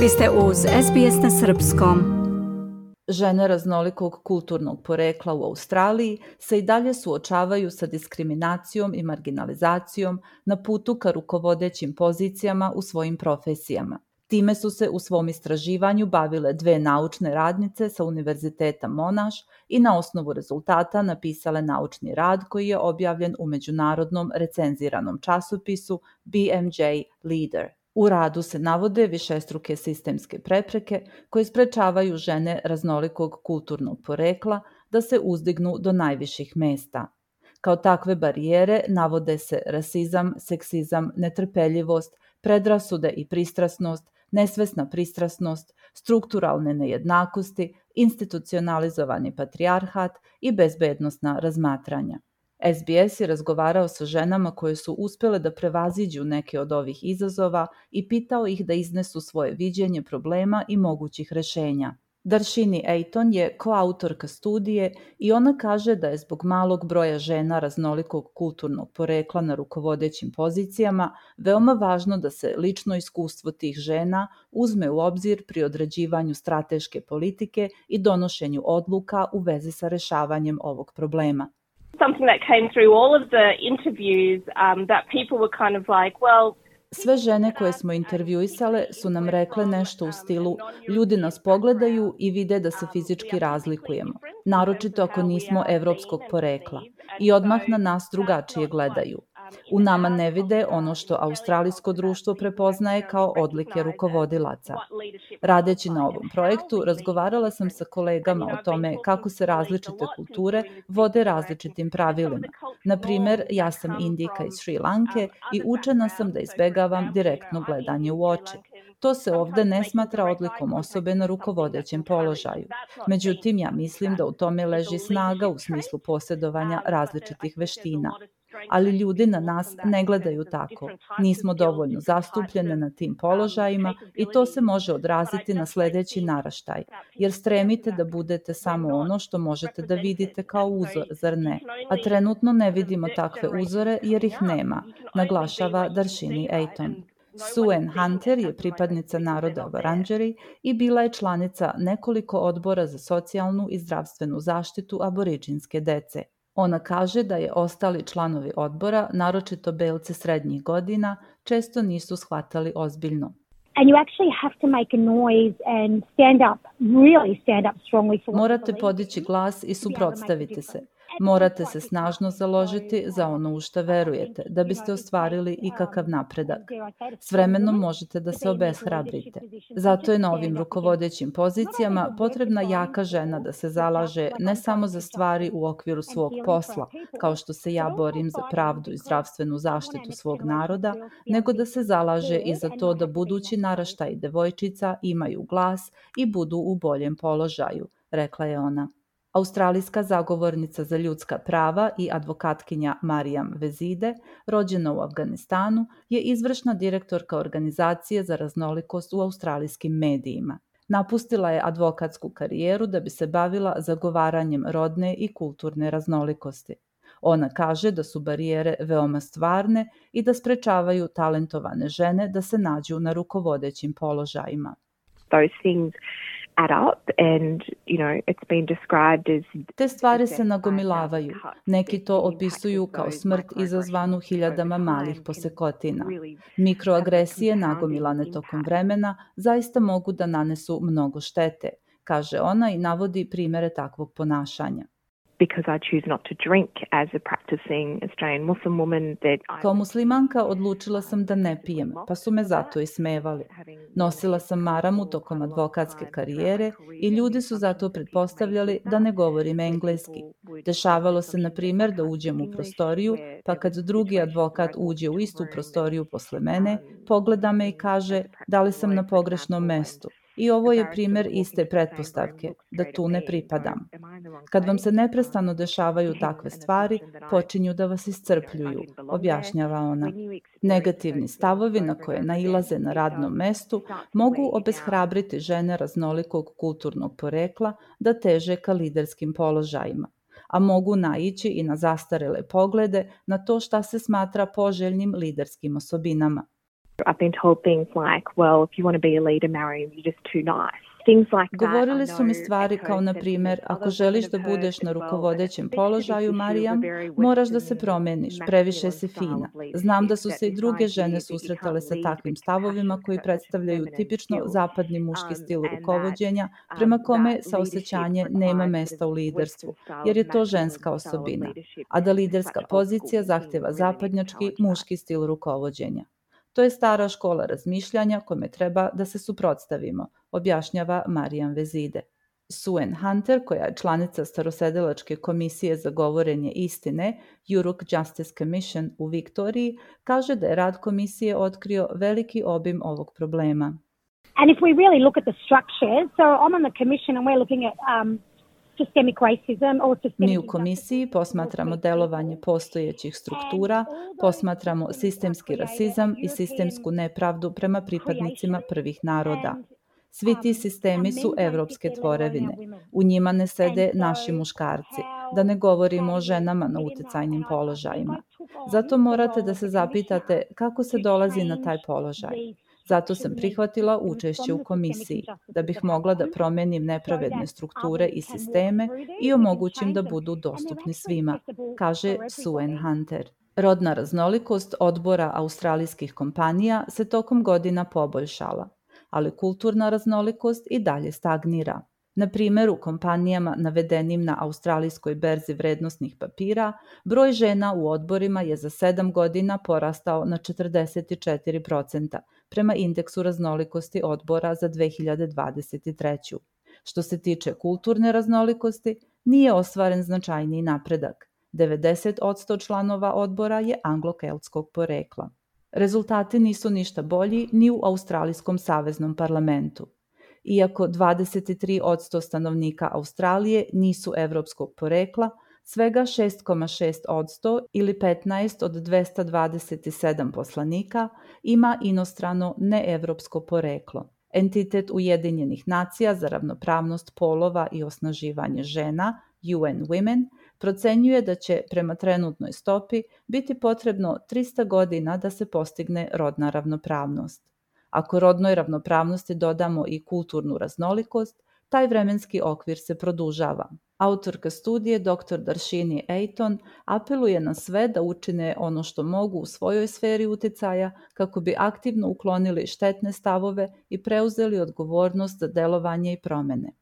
Vi ste uz SBS na Srpskom. Žene raznolikog kulturnog porekla u Australiji se i dalje suočavaju sa diskriminacijom i marginalizacijom na putu ka rukovodećim pozicijama u svojim profesijama. Time su se u svom istraživanju bavile dve naučne radnice sa Univerziteta Monaš i na osnovu rezultata napisale naučni rad koji je objavljen u međunarodnom recenziranom časopisu BMJ Leader. U radu se navode višestruke sistemske prepreke koje sprečavaju žene raznolikog kulturnog porekla da se uzdignu do najviših mesta. Kao takve barijere navode se rasizam, seksizam, netrpeljivost, predrasude i pristrasnost, nesvesna pristrasnost, strukturalne nejednakosti, institucionalizovani patrijarhat i bezbednostna razmatranja. SBS je razgovarao sa ženama koje su uspele da prevaziđu neke od ovih izazova i pitao ih da iznesu svoje viđenje problema i mogućih rešenja. Darshini Ejton je koautorka studije i ona kaže da je zbog malog broja žena raznolikog kulturnog porekla na rukovodećim pozicijama veoma važno da se lično iskustvo tih žena uzme u obzir pri određivanju strateške politike i donošenju odluka u vezi sa rešavanjem ovog problema. Something that came through all of the interviews um, that people were kind of like, well, Sve žene koje smo intervjuisale su nam rekle nešto u stilu ljudi nas pogledaju i vide da se fizički razlikujemo, naročito ako nismo evropskog porekla i odmah na nas drugačije gledaju. U nama ne vide ono što australijsko društvo prepoznaje kao odlike rukovodilaca. Radeći na ovom projektu, razgovarala sam sa kolegama o tome kako se različite kulture vode različitim pravilima. Na primer, ja sam Indika iz Šri Lanke i učena sam da izbegavam direktno gledanje u oči. To se ovde ne smatra odlikom osobe na rukovodećem položaju. Međutim, ja mislim da u tome leži snaga u smislu posjedovanja različitih veština ali ljudi na nas ne gledaju tako. Nismo dovoljno zastupljene na tim položajima i to se može odraziti na sledeći naraštaj, jer stremite da budete samo ono što možete da vidite kao uzor, zar ne? A trenutno ne vidimo takve uzore jer ih nema, naglašava Darshini Ejton. Suen Hunter je pripadnica naroda Varanđeri i bila je članica nekoliko odbora za socijalnu i zdravstvenu zaštitu aboriđinske dece. Ona kaže da je ostali članovi odbora, naročito belce srednjih godina, često nisu shvatali ozbiljno. And you actually have to make a noise and stand up, really stand up strongly for Morate podići glas i suprotstaviti se. Morate se snažno založiti za ono u što verujete, da biste ostvarili i kakav napredak. S vremenom možete da se obeshrabrite. Zato je na ovim rukovodećim pozicijama potrebna jaka žena da se zalaže ne samo za stvari u okviru svog posla, kao što se ja borim za pravdu i zdravstvenu zaštitu svog naroda, nego da se zalaže i za to da budući naraštaj devojčica imaju glas i budu u boljem položaju, rekla je ona. Australijska zagovornica za ljudska prava i advokatkinja Marijam Vezide, rođena u Afganistanu, je izvršna direktorka organizacije za raznolikost u australijskim medijima. Napustila je advokatsku karijeru da bi se bavila zagovaranjem rodne i kulturne raznolikosti. Ona kaže da su barijere veoma stvarne i da sprečavaju talentovane žene da se nađu na rukovodećim položajima. Those things add up and you know it's been described as Te stvari se nagomilavaju. Neki to opisuju kao smrt izazvanu hiljadama malih posekotina. Mikroagresije nagomilane tokom vremena zaista mogu da nanesu mnogo štete, kaže ona i navodi primere takvog ponašanja Kao muslimanka odlučila sam da ne pijem, pa su me zato i smevali. Nosila sam maramu tokom advokatske karijere i ljudi su zato pretpostavljali da ne govorim engleski. Dešavalo se, na primer, da uđem u prostoriju, pa kad drugi advokat uđe u istu prostoriju posle mene, pogleda me i kaže da li sam na pogrešnom mestu. I ovo je primer iste pretpostavke, da tu ne pripadam. Kad vam se neprestano dešavaju takve stvari, počinju da vas iscrpljuju, objašnjava ona. Negativni stavovi na koje nailaze na radnom mestu mogu obeshrabriti žene raznolikog kulturnog porekla da teže ka liderskim položajima a mogu naići i na zastarele poglede na to šta se smatra poželjnim liderskim osobinama. I've been told things like, well, if you want to be a leader, Mariam, you're just too nice. Govorili su mi stvari kao na primjer, ako želiš da budeš na rukovodećem položaju, Marijam, moraš da se promeniš, previše si fina. Znam da su se i druge žene susretale sa takvim stavovima koji predstavljaju tipično zapadni muški stil rukovođenja, prema kome saosećanje nema mesta u liderstvu, jer je to ženska osobina, a da liderska pozicija zahteva zapadnjački muški stil rukovođenja. To je stara škola razmišljanja kome treba da se suprotstavimo, objašnjava Marijan Vezide. Suen Hunter, koja je članica Starosedelačke komisije za govorenje istine Juruk Justice Commission u Viktoriji, kaže da je rad komisije otkrio veliki obim ovog problema. And if we really look at the structure, so I'm on the commission and we're looking at um, Mi u komisiji posmatramo delovanje postojećih struktura, posmatramo sistemski rasizam i sistemsku nepravdu prema pripadnicima prvih naroda. Svi ti sistemi su evropske tvorevine. U njima ne sede naši muškarci, da ne govorimo o ženama na utecajnim položajima. Zato morate da se zapitate kako se dolazi na taj položaj. Zato sam prihvatila učešće u komisiji, da bih mogla da promenim nepravedne strukture i sisteme i omogućim da budu dostupni svima, kaže Suen Hunter. Rodna raznolikost odbora australijskih kompanija se tokom godina poboljšala, ali kulturna raznolikost i dalje stagnira. Na primjer, u kompanijama navedenim na australijskoj berzi vrednostnih papira, broj žena u odborima je za 7 godina porastao na 44%, prema indeksu raznolikosti odbora za 2023. Što se tiče kulturne raznolikosti, nije ostvaren značajniji napredak. 90% članova odbora je anglo-keltskog porekla. Rezultati nisu ništa bolji ni u Australijskom saveznom parlamentu. Iako 23% stanovnika Australije nisu evropskog porekla, svega 6,6% ili 15 od 227 poslanika ima inostrano neevropsko poreklo. Entitet Ujedinjenih nacija za ravnopravnost polova i osnaživanje žena, UN Women, procenjuje da će prema trenutnoj stopi biti potrebno 300 godina da se postigne rodna ravnopravnost. Ako rodnoj ravnopravnosti dodamo i kulturnu raznolikost, taj vremenski okvir se produžava. Autorka studije dr. Darshini Ejton apeluje na sve da učine ono što mogu u svojoj sferi uticaja kako bi aktivno uklonili štetne stavove i preuzeli odgovornost za delovanje i promene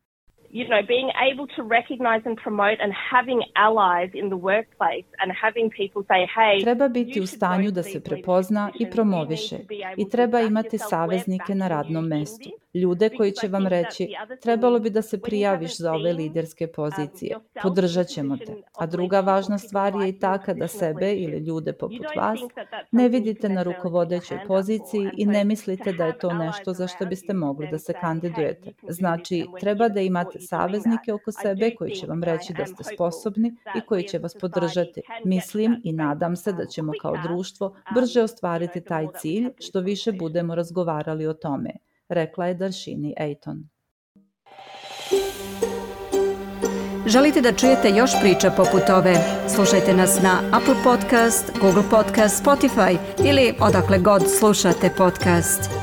you know, being able to recognize and promote and having allies in the workplace and having people say, hey, treba biti u stanju da se prepozna i promoviše i treba imati saveznike na radnom mestu. Ljude koji će vam reći, trebalo bi da se prijaviš za ove liderske um, pozicije, podržat ćemo te. A druga važna stvar je i ta kada sebe ili ljude poput vas ne vidite na rukovodećoj poziciji i ne mislite da je to nešto za što biste mogli da se kandidujete. Znači, treba da imate saveznike oko sebe koji će vam reći da ste sposobni i koji će vas podržati. Mislim i nadam se da ćemo kao društvo brže ostvariti taj cilj što više budemo razgovarali o tome, rekla je Darshini Ejton. Želite da čujete još priča poput ove? Slušajte nas na Apple Podcast, Google Podcast, Spotify ili odakle god slušate podcast.